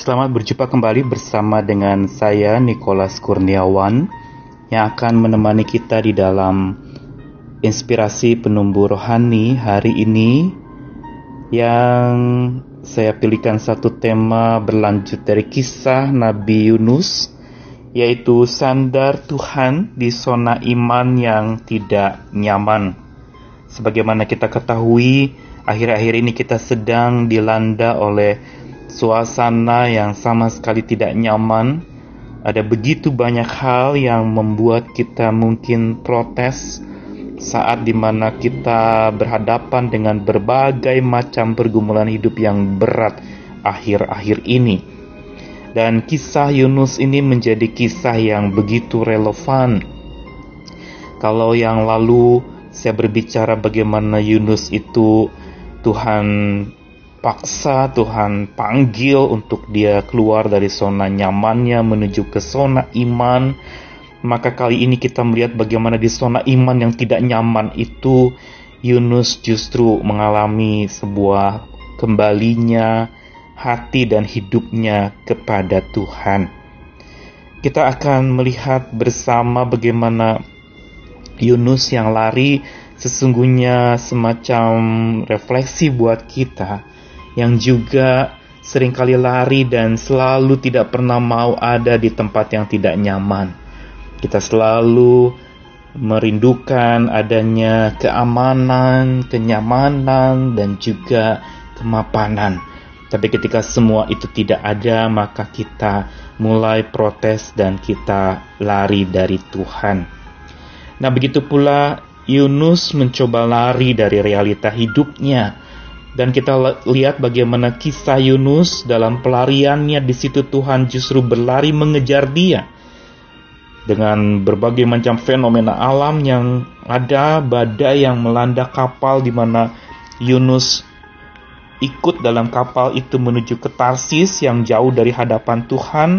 Selamat berjumpa kembali bersama dengan saya Nicholas Kurniawan yang akan menemani kita di dalam inspirasi penumbuh rohani hari ini yang saya pilihkan satu tema berlanjut dari kisah Nabi Yunus yaitu sandar Tuhan di zona iman yang tidak nyaman. Sebagaimana kita ketahui, akhir-akhir ini kita sedang dilanda oleh suasana yang sama sekali tidak nyaman. Ada begitu banyak hal yang membuat kita mungkin protes saat di mana kita berhadapan dengan berbagai macam pergumulan hidup yang berat akhir-akhir ini. Dan kisah Yunus ini menjadi kisah yang begitu relevan. Kalau yang lalu saya berbicara bagaimana Yunus itu Tuhan paksa, Tuhan panggil untuk dia keluar dari zona nyamannya menuju ke zona iman. Maka kali ini kita melihat bagaimana di zona iman yang tidak nyaman itu Yunus justru mengalami sebuah kembalinya hati dan hidupnya kepada Tuhan. Kita akan melihat bersama bagaimana Yunus yang lari sesungguhnya semacam refleksi buat kita yang juga sering kali lari dan selalu tidak pernah mau ada di tempat yang tidak nyaman. Kita selalu merindukan adanya keamanan, kenyamanan, dan juga kemapanan. Tapi ketika semua itu tidak ada, maka kita mulai protes dan kita lari dari Tuhan. Nah, begitu pula Yunus mencoba lari dari realita hidupnya dan kita lihat bagaimana kisah Yunus dalam pelariannya di situ Tuhan justru berlari mengejar dia. Dengan berbagai macam fenomena alam yang ada, badai yang melanda kapal di mana Yunus ikut dalam kapal itu menuju ke Tarsis yang jauh dari hadapan Tuhan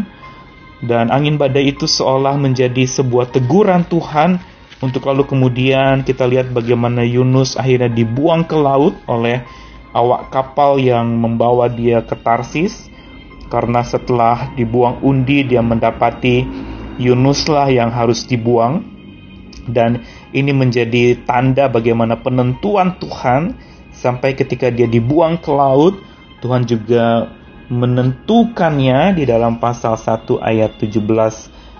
dan angin badai itu seolah menjadi sebuah teguran Tuhan untuk lalu kemudian kita lihat bagaimana Yunus akhirnya dibuang ke laut oleh awak kapal yang membawa dia ke Tarsis. Karena setelah dibuang undi dia mendapati Yunuslah yang harus dibuang. Dan ini menjadi tanda bagaimana penentuan Tuhan sampai ketika dia dibuang ke laut Tuhan juga menentukannya di dalam pasal 1 ayat 17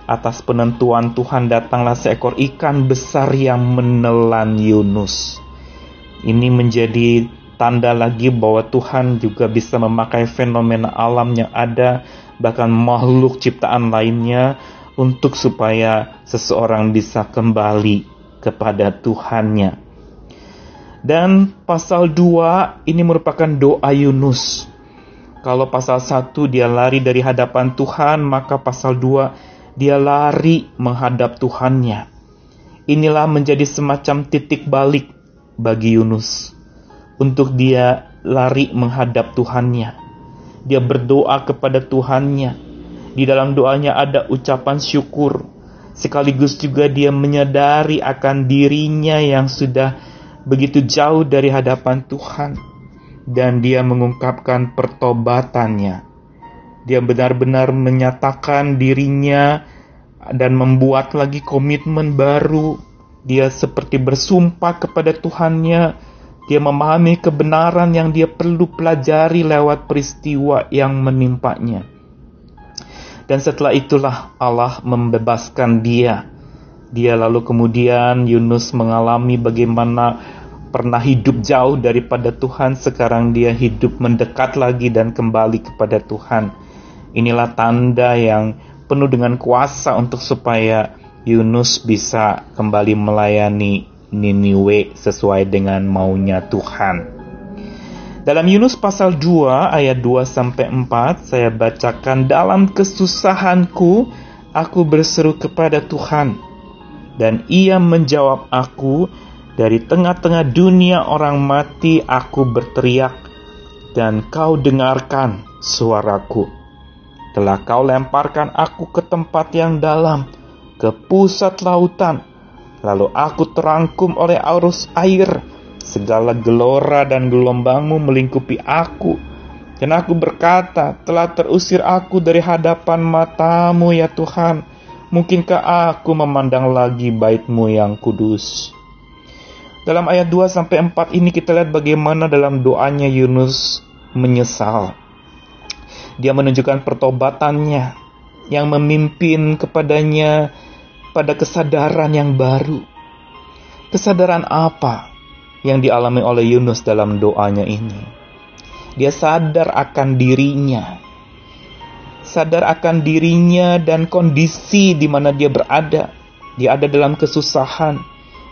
atas penentuan Tuhan datanglah seekor ikan besar yang menelan Yunus. Ini menjadi tanda lagi bahwa Tuhan juga bisa memakai fenomena alam yang ada, bahkan makhluk ciptaan lainnya, untuk supaya seseorang bisa kembali kepada Tuhannya. Dan pasal 2 ini merupakan doa Yunus. Kalau pasal 1 dia lari dari hadapan Tuhan, maka pasal 2 dia lari menghadap Tuhannya. Inilah menjadi semacam titik balik bagi Yunus untuk dia lari menghadap Tuhannya. Dia berdoa kepada Tuhannya. Di dalam doanya ada ucapan syukur. Sekaligus juga dia menyadari akan dirinya yang sudah begitu jauh dari hadapan Tuhan. Dan dia mengungkapkan pertobatannya. Dia benar-benar menyatakan dirinya dan membuat lagi komitmen baru. Dia seperti bersumpah kepada Tuhannya dia memahami kebenaran yang dia perlu pelajari lewat peristiwa yang menimpanya. Dan setelah itulah Allah membebaskan dia. Dia lalu kemudian Yunus mengalami bagaimana pernah hidup jauh daripada Tuhan, sekarang dia hidup mendekat lagi dan kembali kepada Tuhan. Inilah tanda yang penuh dengan kuasa untuk supaya Yunus bisa kembali melayani Niniwe sesuai dengan maunya Tuhan. Dalam Yunus pasal 2 ayat 2 sampai 4 saya bacakan dalam kesusahanku aku berseru kepada Tuhan dan ia menjawab aku dari tengah-tengah dunia orang mati aku berteriak dan kau dengarkan suaraku. Telah kau lemparkan aku ke tempat yang dalam, ke pusat lautan, Lalu aku terangkum oleh arus air. Segala gelora dan gelombangmu melingkupi aku. Dan aku berkata, telah terusir aku dari hadapan matamu ya Tuhan. Mungkinkah aku memandang lagi baitmu yang kudus? Dalam ayat 2 sampai 4 ini kita lihat bagaimana dalam doanya Yunus menyesal. Dia menunjukkan pertobatannya yang memimpin kepadanya pada kesadaran yang baru. Kesadaran apa yang dialami oleh Yunus dalam doanya ini? Dia sadar akan dirinya. Sadar akan dirinya dan kondisi di mana dia berada. Dia ada dalam kesusahan.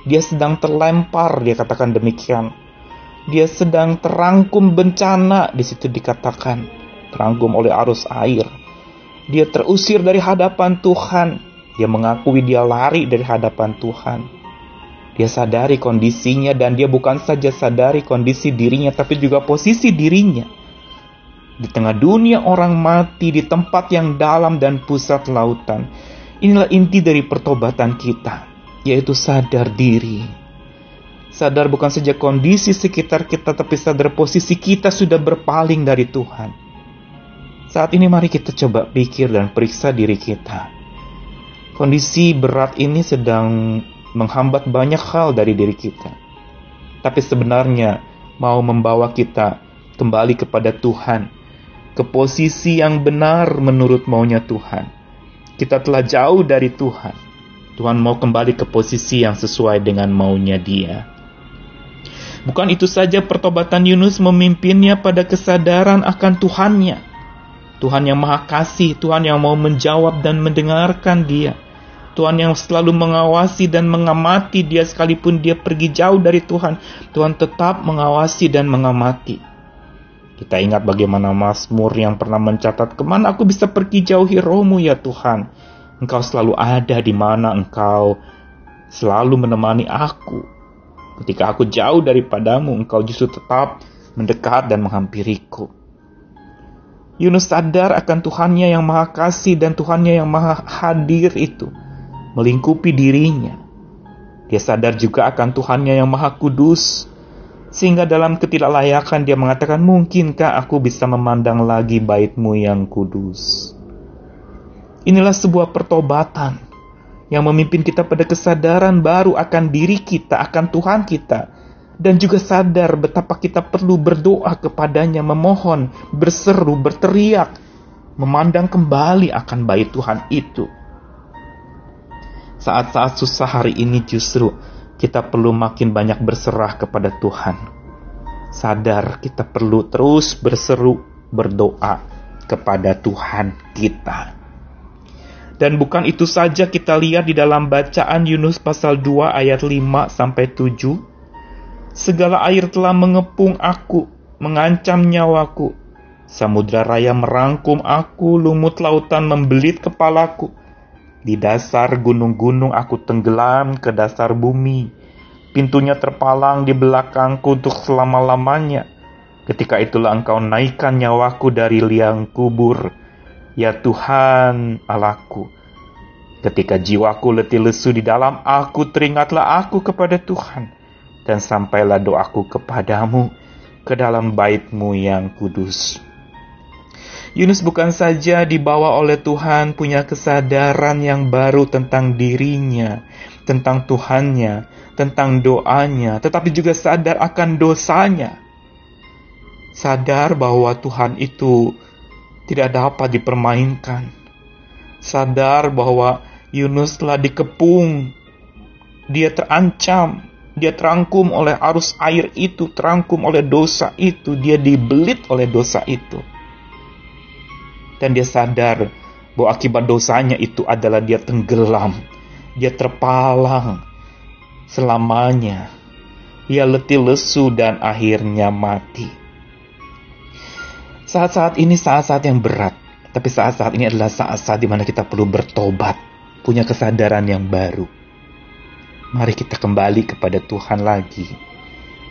Dia sedang terlempar, dia katakan demikian. Dia sedang terangkum bencana, di situ dikatakan. Terangkum oleh arus air. Dia terusir dari hadapan Tuhan. Dia mengakui dia lari dari hadapan Tuhan dia sadari kondisinya dan dia bukan saja sadari kondisi dirinya tapi juga posisi dirinya. Di tengah dunia orang mati di tempat yang dalam dan pusat lautan. Inilah inti dari pertobatan kita, yaitu sadar diri. Sadar bukan saja kondisi sekitar kita tapi sadar posisi kita sudah berpaling dari Tuhan. Saat ini mari kita coba pikir dan periksa diri kita. Kondisi berat ini sedang menghambat banyak hal dari diri kita. Tapi sebenarnya mau membawa kita kembali kepada Tuhan, ke posisi yang benar menurut maunya Tuhan. Kita telah jauh dari Tuhan. Tuhan mau kembali ke posisi yang sesuai dengan maunya Dia. Bukan itu saja pertobatan Yunus memimpinnya pada kesadaran akan Tuhannya. Tuhan yang maha kasih, Tuhan yang mau menjawab dan mendengarkan dia Tuhan yang selalu mengawasi dan mengamati dia sekalipun dia pergi jauh dari Tuhan. Tuhan tetap mengawasi dan mengamati. Kita ingat bagaimana Mazmur yang pernah mencatat, ke mana aku bisa pergi jauhi rohmu ya Tuhan. Engkau selalu ada di mana engkau selalu menemani aku. Ketika aku jauh daripadamu, engkau justru tetap mendekat dan menghampiriku. Yunus sadar akan Tuhannya yang maha kasih dan Tuhannya yang maha hadir itu melingkupi dirinya. Dia sadar juga akan Tuhannya yang Maha Kudus, sehingga dalam ketidaklayakan dia mengatakan, "Mungkinkah aku bisa memandang lagi baitmu yang kudus?" Inilah sebuah pertobatan yang memimpin kita pada kesadaran baru akan diri kita, akan Tuhan kita, dan juga sadar betapa kita perlu berdoa kepadanya, memohon, berseru, berteriak, memandang kembali akan bait Tuhan itu saat-saat susah hari ini justru kita perlu makin banyak berserah kepada Tuhan. Sadar kita perlu terus berseru, berdoa kepada Tuhan kita. Dan bukan itu saja kita lihat di dalam bacaan Yunus pasal 2 ayat 5 sampai 7. Segala air telah mengepung aku, mengancam nyawaku. Samudra raya merangkum aku, lumut lautan membelit kepalaku. Di dasar gunung-gunung aku tenggelam ke dasar bumi. Pintunya terpalang di belakangku untuk selama-lamanya. Ketika itulah engkau naikkan nyawaku dari liang kubur. Ya Tuhan Allahku. Ketika jiwaku letih lesu di dalam aku, teringatlah aku kepada Tuhan. Dan sampailah doaku kepadamu ke dalam baitmu yang kudus. Yunus bukan saja dibawa oleh Tuhan punya kesadaran yang baru tentang dirinya, tentang Tuhannya, tentang doanya, tetapi juga sadar akan dosanya. Sadar bahwa Tuhan itu tidak dapat dipermainkan. Sadar bahwa Yunus telah dikepung, dia terancam, dia terangkum oleh arus air itu, terangkum oleh dosa itu, dia dibelit oleh dosa itu dan dia sadar bahwa akibat dosanya itu adalah dia tenggelam, dia terpalang selamanya. Ia letih lesu dan akhirnya mati. Saat-saat ini saat-saat yang berat, tapi saat-saat ini adalah saat-saat di mana kita perlu bertobat, punya kesadaran yang baru. Mari kita kembali kepada Tuhan lagi.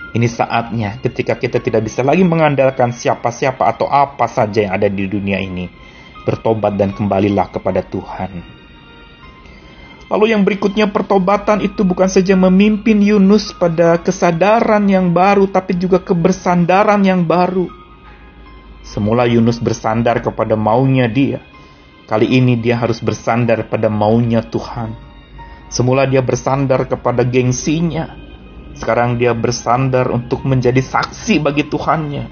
Ini saatnya ketika kita tidak bisa lagi mengandalkan siapa-siapa atau apa saja yang ada di dunia ini. Bertobat dan kembalilah kepada Tuhan. Lalu yang berikutnya pertobatan itu bukan saja memimpin Yunus pada kesadaran yang baru tapi juga kebersandaran yang baru. Semula Yunus bersandar kepada maunya dia. Kali ini dia harus bersandar pada maunya Tuhan. Semula dia bersandar kepada gengsinya. Sekarang dia bersandar untuk menjadi saksi bagi Tuhannya.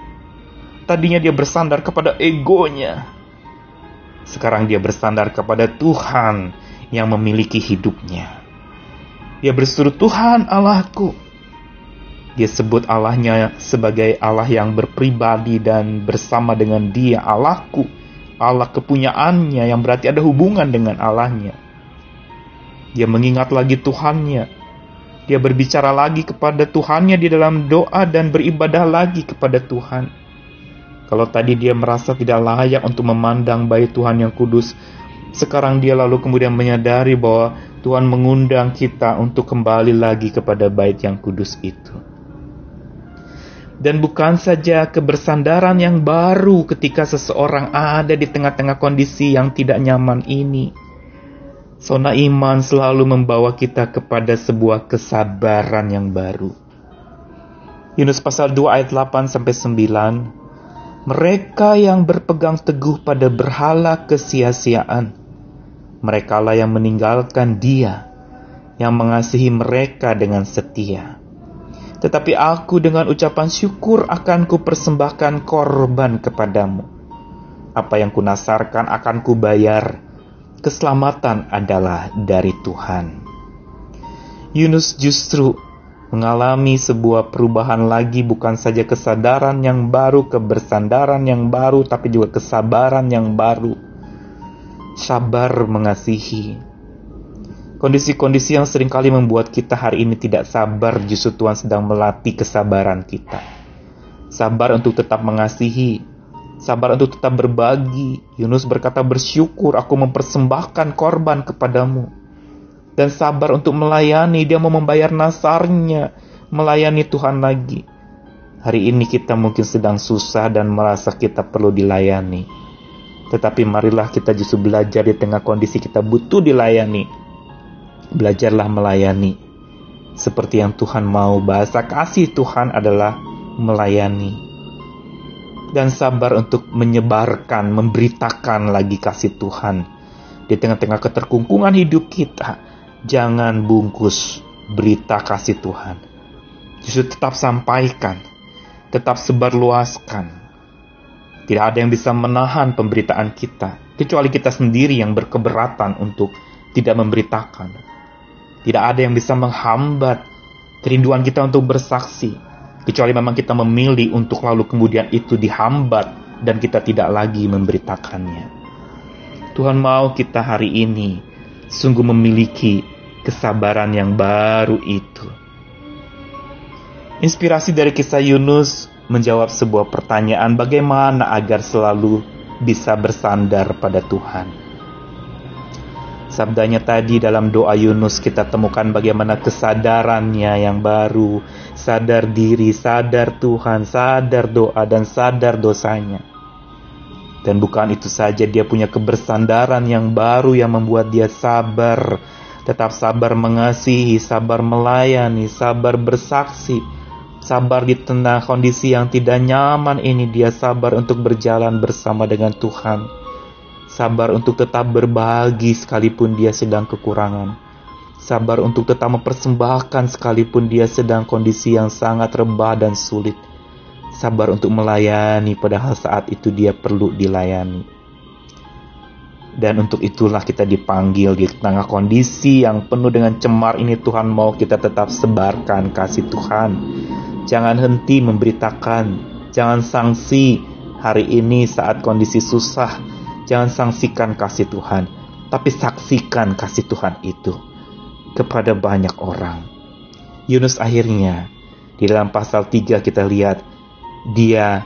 Tadinya dia bersandar kepada egonya. Sekarang dia bersandar kepada Tuhan yang memiliki hidupnya. Dia berseru, Tuhan Allahku, dia sebut Allahnya sebagai Allah yang berpribadi dan bersama dengan dia Allahku. Allah kepunyaannya yang berarti ada hubungan dengan Allahnya. Dia mengingat lagi Tuhannya. Dia berbicara lagi kepada Tuhannya di dalam doa dan beribadah lagi kepada Tuhan. Kalau tadi dia merasa tidak layak untuk memandang bait Tuhan yang kudus, sekarang dia lalu kemudian menyadari bahwa Tuhan mengundang kita untuk kembali lagi kepada bait yang kudus itu dan bukan saja kebersandaran yang baru ketika seseorang ada di tengah-tengah kondisi yang tidak nyaman ini. Sona iman selalu membawa kita kepada sebuah kesabaran yang baru. Yunus pasal 2 ayat 8 sampai 9. Mereka yang berpegang teguh pada berhala kesia-siaan, merekalah yang meninggalkan Dia yang mengasihi mereka dengan setia tetapi aku dengan ucapan syukur akan kupersembahkan korban kepadamu. Apa yang kunasarkan akan kubayar. Keselamatan adalah dari Tuhan. Yunus justru mengalami sebuah perubahan lagi bukan saja kesadaran yang baru, kebersandaran yang baru, tapi juga kesabaran yang baru. Sabar mengasihi, Kondisi-kondisi yang sering kali membuat kita hari ini tidak sabar justru Tuhan sedang melatih kesabaran kita. Sabar untuk tetap mengasihi, sabar untuk tetap berbagi. Yunus berkata bersyukur aku mempersembahkan korban kepadamu. Dan sabar untuk melayani, dia mau membayar nasarnya, melayani Tuhan lagi. Hari ini kita mungkin sedang susah dan merasa kita perlu dilayani. Tetapi marilah kita justru belajar di tengah kondisi kita butuh dilayani Belajarlah melayani seperti yang Tuhan mau. Bahasa kasih Tuhan adalah melayani dan sabar untuk menyebarkan, memberitakan lagi kasih Tuhan di tengah-tengah keterkungkungan hidup kita. Jangan bungkus berita kasih Tuhan. Justru tetap sampaikan, tetap sebarluaskan. Tidak ada yang bisa menahan pemberitaan kita, kecuali kita sendiri yang berkeberatan untuk tidak memberitakan. Tidak ada yang bisa menghambat kerinduan kita untuk bersaksi, kecuali memang kita memilih untuk lalu kemudian itu dihambat dan kita tidak lagi memberitakannya. Tuhan mau kita hari ini sungguh memiliki kesabaran yang baru itu. Inspirasi dari kisah Yunus menjawab sebuah pertanyaan bagaimana agar selalu bisa bersandar pada Tuhan. Sabdanya tadi dalam doa Yunus kita temukan bagaimana kesadarannya yang baru, sadar diri, sadar Tuhan, sadar doa dan sadar dosanya. Dan bukan itu saja dia punya kebersandaran yang baru yang membuat dia sabar, tetap sabar mengasihi, sabar melayani, sabar bersaksi, sabar di tengah kondisi yang tidak nyaman ini dia sabar untuk berjalan bersama dengan Tuhan sabar untuk tetap berbagi sekalipun dia sedang kekurangan, sabar untuk tetap mempersembahkan sekalipun dia sedang kondisi yang sangat rebah dan sulit, sabar untuk melayani padahal saat itu dia perlu dilayani. Dan untuk itulah kita dipanggil di tengah kondisi yang penuh dengan cemar ini Tuhan mau kita tetap sebarkan kasih Tuhan. Jangan henti memberitakan, jangan sanksi hari ini saat kondisi susah, Jangan sangsikan kasih Tuhan, tapi saksikan kasih Tuhan itu kepada banyak orang. Yunus akhirnya di dalam pasal 3 kita lihat dia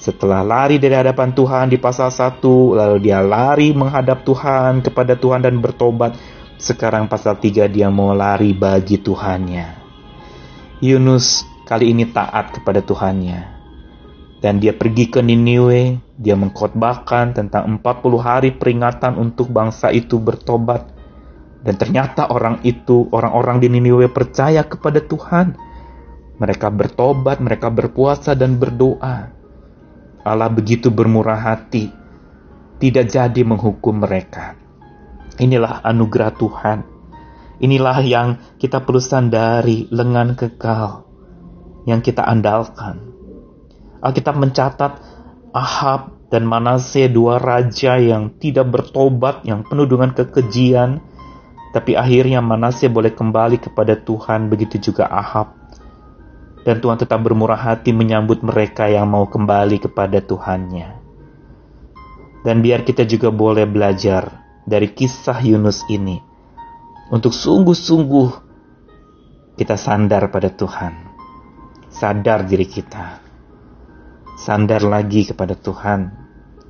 setelah lari dari hadapan Tuhan di pasal 1 lalu dia lari menghadap Tuhan kepada Tuhan dan bertobat. Sekarang pasal 3 dia mau lari bagi Tuhannya. Yunus kali ini taat kepada Tuhannya dan dia pergi ke Niniwe, dia mengkhotbahkan tentang 40 hari peringatan untuk bangsa itu bertobat. Dan ternyata orang itu, orang-orang di Niniwe percaya kepada Tuhan. Mereka bertobat, mereka berpuasa dan berdoa. Allah begitu bermurah hati, tidak jadi menghukum mereka. Inilah anugerah Tuhan. Inilah yang kita perlu sandari lengan kekal yang kita andalkan. Alkitab mencatat Ahab dan Manase dua raja yang tidak bertobat, yang penuh dengan kekejian, tapi akhirnya Manase boleh kembali kepada Tuhan, begitu juga Ahab. Dan Tuhan tetap bermurah hati menyambut mereka yang mau kembali kepada Tuhannya. Dan biar kita juga boleh belajar dari kisah Yunus ini, untuk sungguh-sungguh kita sandar pada Tuhan, sadar diri kita sandar lagi kepada Tuhan,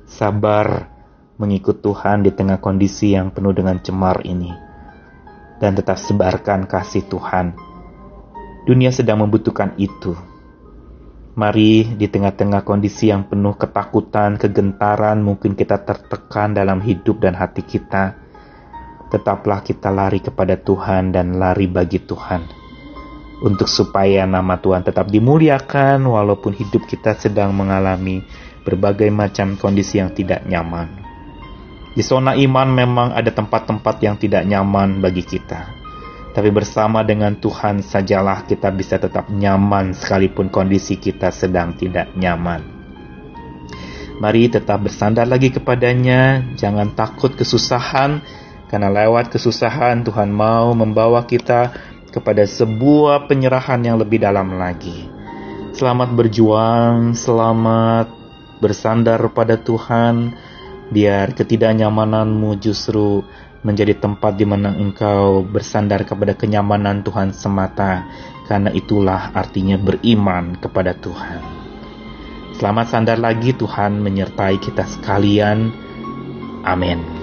sabar mengikut Tuhan di tengah kondisi yang penuh dengan cemar ini, dan tetap sebarkan kasih Tuhan. Dunia sedang membutuhkan itu. Mari di tengah-tengah kondisi yang penuh ketakutan, kegentaran, mungkin kita tertekan dalam hidup dan hati kita. Tetaplah kita lari kepada Tuhan dan lari bagi Tuhan untuk supaya nama Tuhan tetap dimuliakan walaupun hidup kita sedang mengalami berbagai macam kondisi yang tidak nyaman. Di zona iman memang ada tempat-tempat yang tidak nyaman bagi kita. Tapi bersama dengan Tuhan sajalah kita bisa tetap nyaman sekalipun kondisi kita sedang tidak nyaman. Mari tetap bersandar lagi kepadanya, jangan takut kesusahan, karena lewat kesusahan Tuhan mau membawa kita kepada sebuah penyerahan yang lebih dalam lagi. Selamat berjuang, selamat bersandar pada Tuhan, biar ketidaknyamananmu justru menjadi tempat di mana engkau bersandar kepada kenyamanan Tuhan semata, karena itulah artinya beriman kepada Tuhan. Selamat sandar lagi Tuhan menyertai kita sekalian. Amin.